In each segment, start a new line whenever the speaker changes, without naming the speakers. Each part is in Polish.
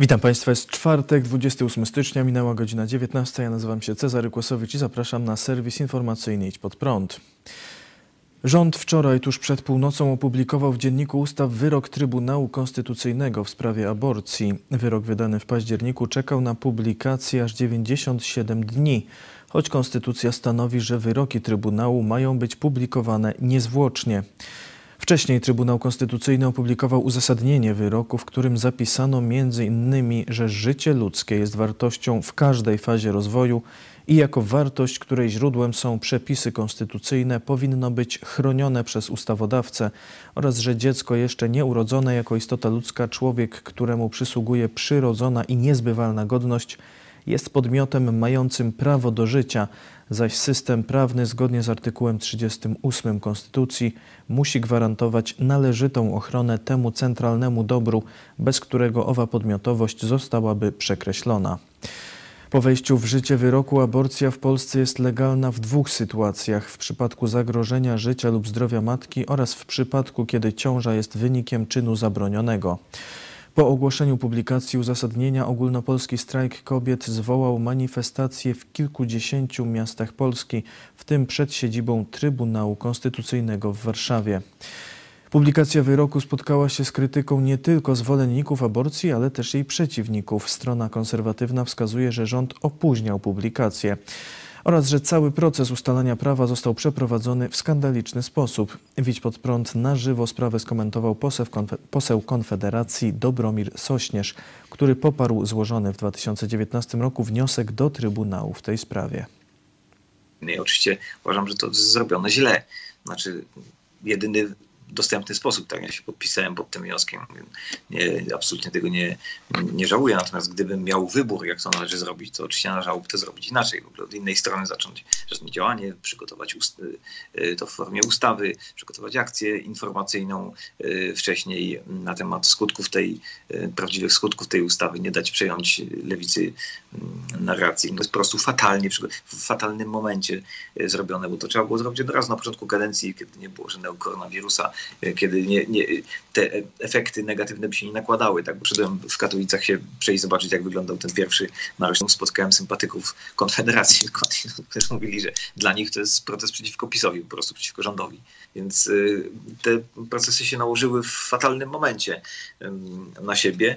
Witam Państwa, jest czwartek, 28 stycznia, minęła godzina 19. Ja nazywam się Cezary Kłosowicz i zapraszam na serwis informacyjny Idź Pod Prąd. Rząd wczoraj, tuż przed północą, opublikował w Dzienniku Ustaw wyrok Trybunału Konstytucyjnego w sprawie aborcji. Wyrok wydany w październiku czekał na publikację aż 97 dni, choć Konstytucja stanowi, że wyroki Trybunału mają być publikowane niezwłocznie. Wcześniej Trybunał Konstytucyjny opublikował uzasadnienie wyroku, w którym zapisano m.in., że życie ludzkie jest wartością w każdej fazie rozwoju i jako wartość, której źródłem są przepisy konstytucyjne, powinno być chronione przez ustawodawcę oraz że dziecko jeszcze nieurodzone jako istota ludzka, człowiek, któremu przysługuje przyrodzona i niezbywalna godność, jest podmiotem mającym prawo do życia, zaś system prawny zgodnie z artykułem 38 Konstytucji musi gwarantować należytą ochronę temu centralnemu dobru, bez którego owa podmiotowość zostałaby przekreślona. Po wejściu w życie wyroku aborcja w Polsce jest legalna w dwóch sytuacjach: w przypadku zagrożenia życia lub zdrowia matki oraz w przypadku, kiedy ciąża jest wynikiem czynu zabronionego. Po ogłoszeniu publikacji uzasadnienia ogólnopolski strajk kobiet zwołał manifestacje w kilkudziesięciu miastach Polski, w tym przed siedzibą Trybunału Konstytucyjnego w Warszawie. Publikacja wyroku spotkała się z krytyką nie tylko zwolenników aborcji, ale też jej przeciwników. Strona konserwatywna wskazuje, że rząd opóźniał publikację oraz że cały proces ustalania prawa został przeprowadzony w skandaliczny sposób. Widź pod prąd na żywo sprawę skomentował poseł, Konfederacji Dobromir Sośnierz, który poparł złożony w 2019 roku wniosek do Trybunału w tej sprawie.
Ja oczywiście uważam, że to jest zrobione źle. Znaczy, jedyny dostępny sposób. Tak, ja się podpisałem pod tym wnioskiem. Nie, absolutnie tego nie, nie żałuję. Natomiast gdybym miał wybór, jak to należy zrobić, to oczywiście należałoby to zrobić inaczej. W ogóle od innej strony zacząć działanie, przygotować ust- y, to w formie ustawy, przygotować akcję informacyjną y, wcześniej na temat skutków tej, y, prawdziwych skutków tej ustawy, nie dać przejąć lewicy mm, narracji. To jest po prostu fatalnie, w fatalnym momencie zrobione, bo to trzeba było zrobić od razu na początku kadencji, kiedy nie było żadnego koronawirusa, kiedy nie, nie, te efekty negatywne by się nie nakładały. Tak? Przyszedłem w Katowicach się przejść, zobaczyć, jak wyglądał ten pierwszy marsz. Spotkałem sympatyków Konfederacji, którzy mówili, że dla nich to jest protest przeciwko PiSowi, po prostu przeciwko rządowi. Więc y, te procesy się nałożyły w fatalnym momencie na siebie.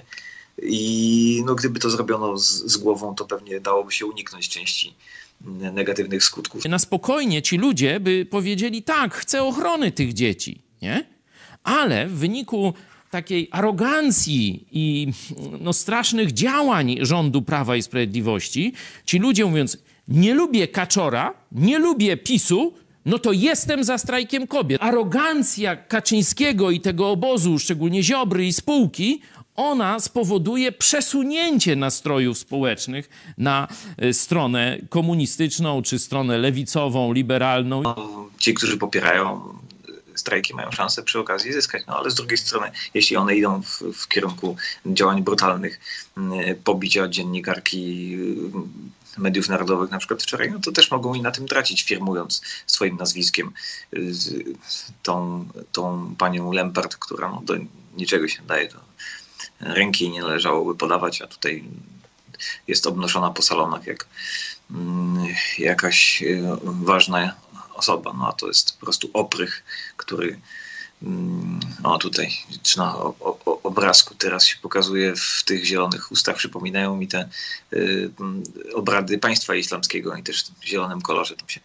I no, gdyby to zrobiono z, z głową, to pewnie dałoby się uniknąć części negatywnych skutków.
Na spokojnie ci ludzie by powiedzieli: tak, chcę ochrony tych dzieci nie? Ale w wyniku takiej arogancji i no, strasznych działań rządu Prawa i Sprawiedliwości, ci ludzie mówiąc, nie lubię Kaczora, nie lubię PiSu, no to jestem za strajkiem kobiet. Arogancja Kaczyńskiego i tego obozu, szczególnie Ziobry i spółki, ona spowoduje przesunięcie nastrojów społecznych na e, stronę komunistyczną, czy stronę lewicową, liberalną.
Ci, którzy popierają strajki mają szansę przy okazji zyskać. No ale z drugiej strony, jeśli one idą w, w kierunku działań brutalnych, mm, pobicia dziennikarki mm, mediów narodowych na przykład wczoraj, no to też mogą i na tym tracić, firmując swoim nazwiskiem tą, tą panią Lempart, która no, do niczego się daje, to ręki nie należałoby podawać, a tutaj jest obnoszona po salonach jak mm, jakaś e, ważna osoba, no a to jest po prostu oprych, który mm, o tutaj na obrazku teraz się pokazuje w tych zielonych ustach, przypominają mi te y, mm, obrady państwa islamskiego i też w zielonym kolorze tam się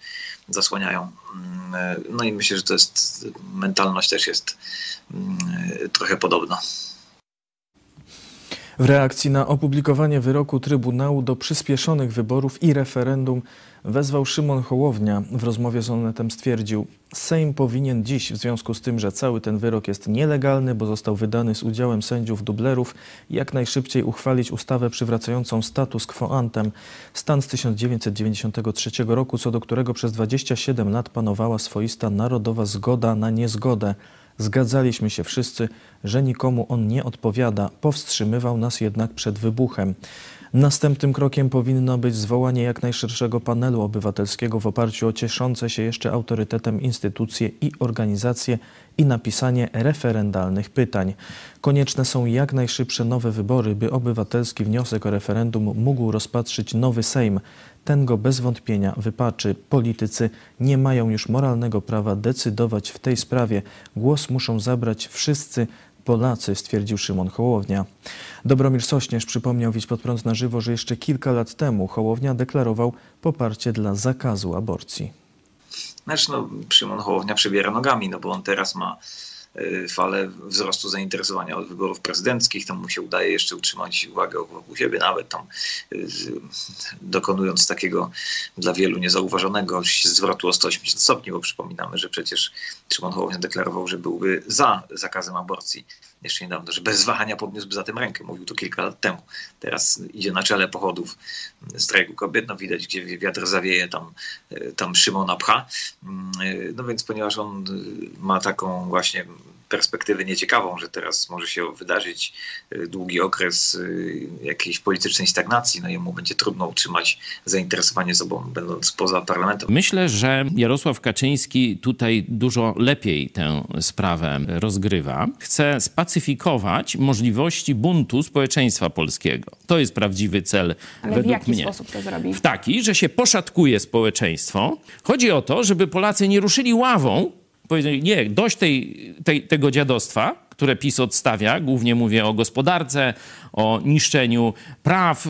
zasłaniają. Mm, no i myślę, że to jest, mentalność też jest trochę podobna.
W reakcji na opublikowanie wyroku Trybunału do przyspieszonych wyborów i referendum wezwał Szymon Hołownia. W rozmowie z Onetem stwierdził, Sejm powinien dziś, w związku z tym, że cały ten wyrok jest nielegalny, bo został wydany z udziałem sędziów dublerów, jak najszybciej uchwalić ustawę przywracającą status quo antem, stan z 1993 roku, co do którego przez 27 lat panowała swoista narodowa zgoda na niezgodę. Zgadzaliśmy się wszyscy, że nikomu on nie odpowiada, powstrzymywał nas jednak przed wybuchem. Następnym krokiem powinno być zwołanie jak najszerszego panelu obywatelskiego w oparciu o cieszące się jeszcze autorytetem instytucje i organizacje i napisanie referendalnych pytań. Konieczne są jak najszybsze nowe wybory, by obywatelski wniosek o referendum mógł rozpatrzyć nowy Sejm. Ten go bez wątpienia wypaczy. Politycy nie mają już moralnego prawa decydować w tej sprawie. Głos muszą zabrać wszyscy Polacy, stwierdził Szymon Hołownia. Dobromir Sośnierz przypomniał Wić na żywo, że jeszcze kilka lat temu Hołownia deklarował poparcie dla zakazu aborcji.
Znaczy, no, Szymon Hołownia przebiera nogami, no bo on teraz ma falę wzrostu zainteresowania od wyborów prezydenckich. Tam mu się udaje jeszcze utrzymać uwagę wokół siebie, nawet tam y, dokonując takiego dla wielu niezauważonego zwrotu o 180 stopni, bo przypominamy, że przecież Szymon Hołownia deklarował, że byłby za zakazem aborcji jeszcze niedawno, że bez wahania podniósłby za tym rękę. Mówił to kilka lat temu. Teraz idzie na czele pochodów strajku kobiet. No widać, gdzie wiatr zawieje, tam, tam Szymona pcha. No więc ponieważ on ma taką właśnie perspektywę nieciekawą, że teraz może się wydarzyć długi okres jakiejś politycznej stagnacji, no jemu będzie trudno utrzymać zainteresowanie sobą, będąc poza parlamentem.
Myślę, że Jarosław Kaczyński tutaj dużo lepiej tę sprawę rozgrywa. Chce spacyfikować możliwości buntu społeczeństwa polskiego. To jest prawdziwy cel
Ale
według
w jaki
mnie.
sposób to zrobi?
W taki, że się poszatkuje społeczeństwo. Chodzi o to, żeby Polacy nie ruszyli ławą, nie, dość tej, tej, tego dziadostwa, które PiS odstawia, głównie mówię o gospodarce, o niszczeniu praw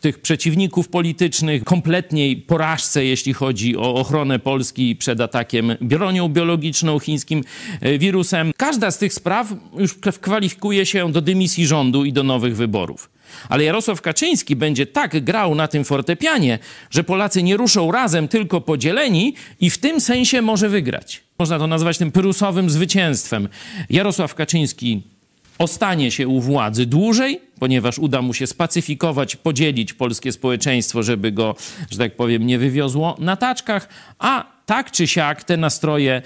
tych przeciwników politycznych, kompletniej porażce, jeśli chodzi o ochronę Polski przed atakiem bronią biologiczną, chińskim y, wirusem. Każda z tych spraw już kwalifikuje się do dymisji rządu i do nowych wyborów. Ale Jarosław Kaczyński będzie tak grał na tym fortepianie, że Polacy nie ruszą razem, tylko podzieleni i w tym sensie może wygrać. Można to nazwać tym pyrusowym zwycięstwem. Jarosław Kaczyński ostanie się u władzy dłużej, ponieważ uda mu się spacyfikować, podzielić polskie społeczeństwo, żeby go, że tak powiem, nie wywiozło na taczkach, a tak czy siak te nastroje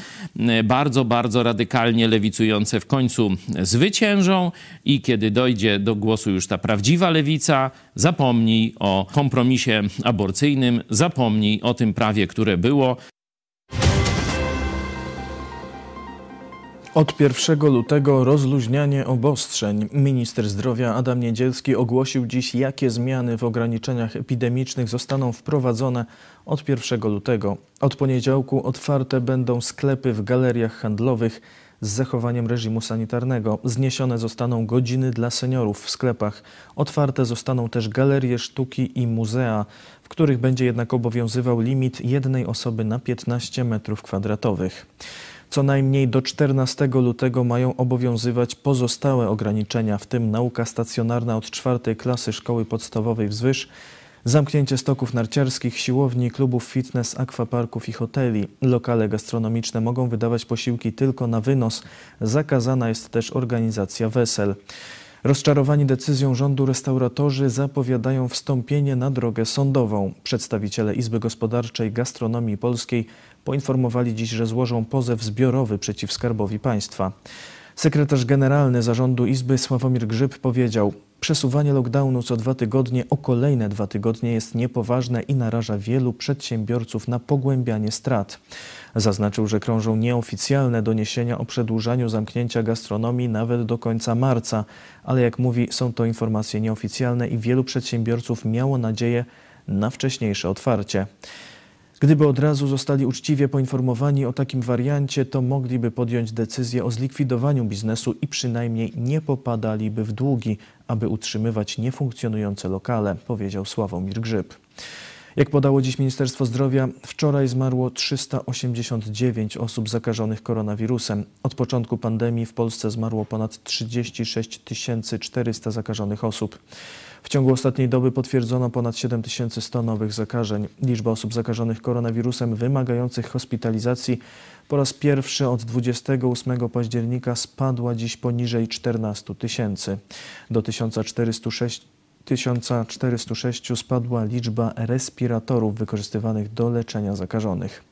bardzo, bardzo radykalnie lewicujące w końcu zwyciężą i kiedy dojdzie do głosu już ta prawdziwa lewica, zapomnij o kompromisie aborcyjnym, zapomnij o tym prawie, które było.
Od 1 lutego rozluźnianie obostrzeń. Minister zdrowia Adam Niedzielski ogłosił dziś, jakie zmiany w ograniczeniach epidemicznych zostaną wprowadzone od 1 lutego. Od poniedziałku otwarte będą sklepy w galeriach handlowych z zachowaniem reżimu sanitarnego. Zniesione zostaną godziny dla seniorów w sklepach. Otwarte zostaną też galerie sztuki i muzea, w których będzie jednak obowiązywał limit jednej osoby na 15 metrów kwadratowych. Co najmniej do 14 lutego mają obowiązywać pozostałe ograniczenia, w tym nauka stacjonarna od czwartej klasy szkoły podstawowej wzwyż, zamknięcie stoków narciarskich, siłowni, klubów fitness, akwaparków i hoteli. Lokale gastronomiczne mogą wydawać posiłki tylko na wynos. Zakazana jest też organizacja wesel. Rozczarowani decyzją rządu restauratorzy zapowiadają wstąpienie na drogę sądową. Przedstawiciele Izby Gospodarczej Gastronomii Polskiej poinformowali dziś, że złożą pozew zbiorowy przeciw Skarbowi Państwa. Sekretarz generalny zarządu Izby Sławomir Grzyb powiedział: Przesuwanie lockdownu co dwa tygodnie o kolejne dwa tygodnie jest niepoważne i naraża wielu przedsiębiorców na pogłębianie strat. Zaznaczył, że krążą nieoficjalne doniesienia o przedłużaniu zamknięcia gastronomii nawet do końca marca, ale jak mówi, są to informacje nieoficjalne i wielu przedsiębiorców miało nadzieję na wcześniejsze otwarcie. Gdyby od razu zostali uczciwie poinformowani o takim wariancie, to mogliby podjąć decyzję o zlikwidowaniu biznesu i przynajmniej nie popadaliby w długi, aby utrzymywać niefunkcjonujące lokale, powiedział Sławomir Grzyb. Jak podało dziś Ministerstwo Zdrowia, wczoraj zmarło 389 osób zakażonych koronawirusem. Od początku pandemii w Polsce zmarło ponad 36 400 zakażonych osób. W ciągu ostatniej doby potwierdzono ponad 7100 nowych zakażeń. Liczba osób zakażonych koronawirusem wymagających hospitalizacji po raz pierwszy od 28 października spadła dziś poniżej 14 tysięcy. Do 1406 1406 spadła liczba respiratorów wykorzystywanych do leczenia zakażonych.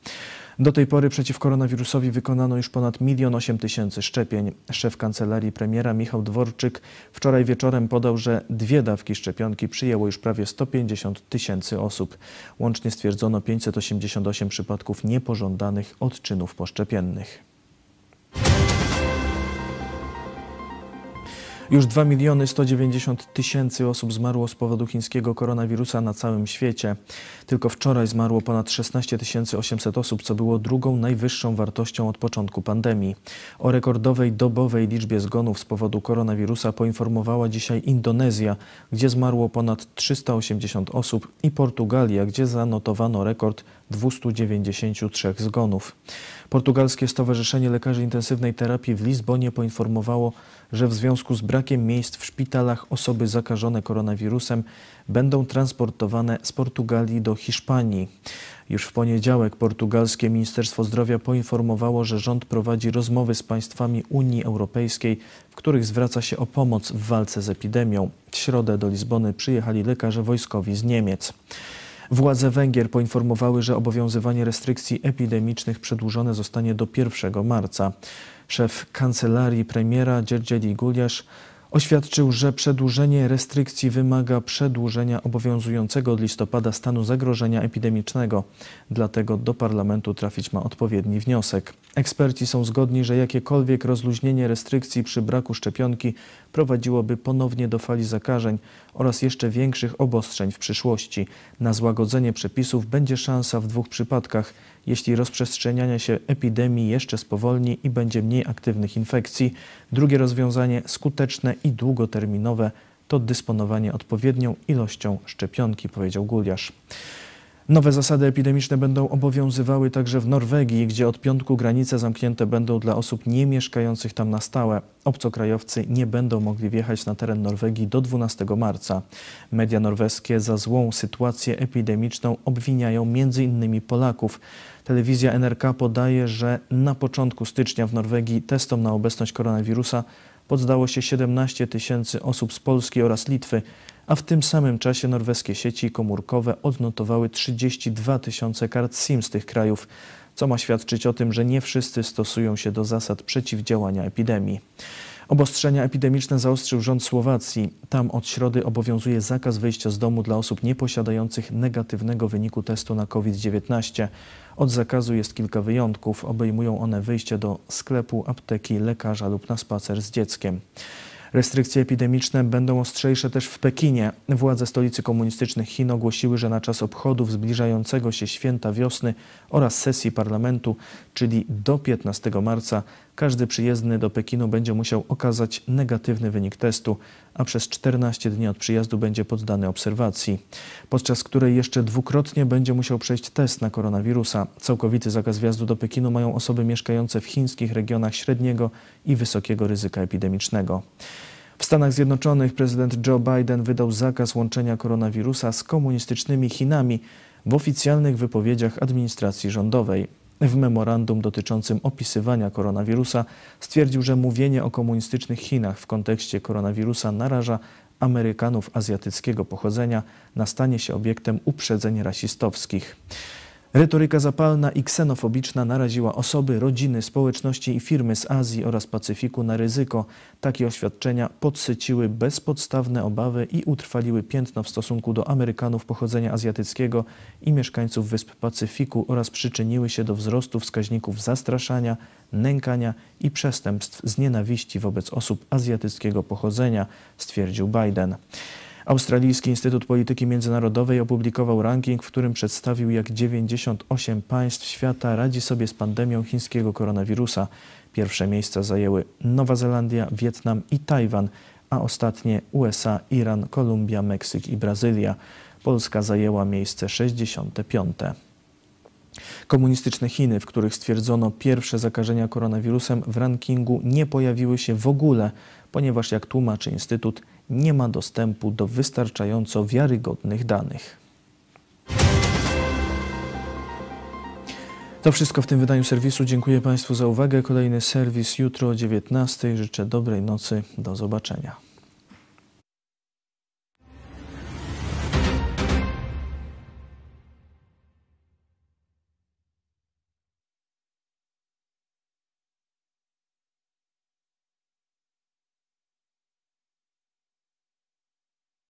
Do tej pory przeciw koronawirusowi wykonano już ponad 1 8 tysięcy szczepień. Szef kancelarii premiera Michał Dworczyk wczoraj wieczorem podał, że dwie dawki szczepionki przyjęło już prawie 150 tysięcy osób. Łącznie stwierdzono 588 przypadków niepożądanych odczynów poszczepiennych. Już 2 miliony 190 tysięcy osób zmarło z powodu chińskiego koronawirusa na całym świecie. Tylko wczoraj zmarło ponad 16 800 osób, co było drugą najwyższą wartością od początku pandemii. O rekordowej dobowej liczbie zgonów z powodu koronawirusa poinformowała dzisiaj Indonezja, gdzie zmarło ponad 380 osób i Portugalia, gdzie zanotowano rekord 293 zgonów. Portugalskie Stowarzyszenie Lekarzy Intensywnej Terapii w Lizbonie poinformowało, że w związku z brakiem miejsc w szpitalach osoby zakażone koronawirusem będą transportowane z Portugalii do Hiszpanii. Już w poniedziałek portugalskie Ministerstwo Zdrowia poinformowało, że rząd prowadzi rozmowy z państwami Unii Europejskiej, w których zwraca się o pomoc w walce z epidemią. W środę do Lizbony przyjechali lekarze wojskowi z Niemiec. Władze Węgier poinformowały, że obowiązywanie restrykcji epidemicznych przedłużone zostanie do 1 marca. Szef kancelarii premiera Dzierdzieli Guliasz oświadczył, że przedłużenie restrykcji wymaga przedłużenia obowiązującego od listopada stanu zagrożenia epidemicznego. Dlatego do parlamentu trafić ma odpowiedni wniosek. Eksperci są zgodni, że jakiekolwiek rozluźnienie restrykcji przy braku szczepionki prowadziłoby ponownie do fali zakażeń oraz jeszcze większych obostrzeń w przyszłości. Na złagodzenie przepisów będzie szansa w dwóch przypadkach – jeśli rozprzestrzeniania się epidemii jeszcze spowolni i będzie mniej aktywnych infekcji. Drugie rozwiązanie, skuteczne i długoterminowe, to dysponowanie odpowiednią ilością szczepionki, powiedział Guliasz. Nowe zasady epidemiczne będą obowiązywały także w Norwegii, gdzie od piątku granice zamknięte będą dla osób nie mieszkających tam na stałe. Obcokrajowcy nie będą mogli wjechać na teren Norwegii do 12 marca. Media norweskie za złą sytuację epidemiczną obwiniają m.in. Polaków. Telewizja NRK podaje, że na początku stycznia w Norwegii testom na obecność koronawirusa poddało się 17 tysięcy osób z Polski oraz Litwy, a w tym samym czasie norweskie sieci komórkowe odnotowały 32 tysiące kart SIM z tych krajów, co ma świadczyć o tym, że nie wszyscy stosują się do zasad przeciwdziałania epidemii. Obostrzenia epidemiczne zaostrzył rząd Słowacji. Tam od środy obowiązuje zakaz wyjścia z domu dla osób nieposiadających negatywnego wyniku testu na COVID-19. Od zakazu jest kilka wyjątków. Obejmują one wyjście do sklepu, apteki, lekarza lub na spacer z dzieckiem. Restrykcje epidemiczne będą ostrzejsze też w Pekinie. Władze stolicy komunistycznych Chin ogłosiły, że na czas obchodów zbliżającego się święta wiosny oraz sesji parlamentu, czyli do 15 marca, każdy przyjezdny do Pekinu będzie musiał okazać negatywny wynik testu, a przez 14 dni od przyjazdu będzie poddany obserwacji, podczas której jeszcze dwukrotnie będzie musiał przejść test na koronawirusa. Całkowity zakaz wjazdu do Pekinu mają osoby mieszkające w chińskich regionach średniego i wysokiego ryzyka epidemicznego. W Stanach Zjednoczonych prezydent Joe Biden wydał zakaz łączenia koronawirusa z komunistycznymi Chinami w oficjalnych wypowiedziach administracji rządowej. W memorandum dotyczącym opisywania koronawirusa stwierdził, że mówienie o komunistycznych Chinach w kontekście koronawirusa naraża Amerykanów azjatyckiego pochodzenia na stanie się obiektem uprzedzeń rasistowskich. Retoryka zapalna i ksenofobiczna naraziła osoby, rodziny, społeczności i firmy z Azji oraz Pacyfiku na ryzyko. Takie oświadczenia podsyciły bezpodstawne obawy i utrwaliły piętno w stosunku do Amerykanów pochodzenia azjatyckiego i mieszkańców wysp Pacyfiku oraz przyczyniły się do wzrostu wskaźników zastraszania, nękania i przestępstw z nienawiści wobec osób azjatyckiego pochodzenia, stwierdził Biden. Australijski Instytut Polityki Międzynarodowej opublikował ranking, w którym przedstawił, jak 98 państw świata radzi sobie z pandemią chińskiego koronawirusa. Pierwsze miejsca zajęły Nowa Zelandia, Wietnam i Tajwan, a ostatnie USA, Iran, Kolumbia, Meksyk i Brazylia. Polska zajęła miejsce 65. Komunistyczne Chiny, w których stwierdzono pierwsze zakażenia koronawirusem w rankingu, nie pojawiły się w ogóle, ponieważ, jak tłumaczy Instytut, nie ma dostępu do wystarczająco wiarygodnych danych. To wszystko w tym wydaniu serwisu. Dziękuję Państwu za uwagę. Kolejny serwis jutro o 19. Życzę dobrej nocy. Do zobaczenia.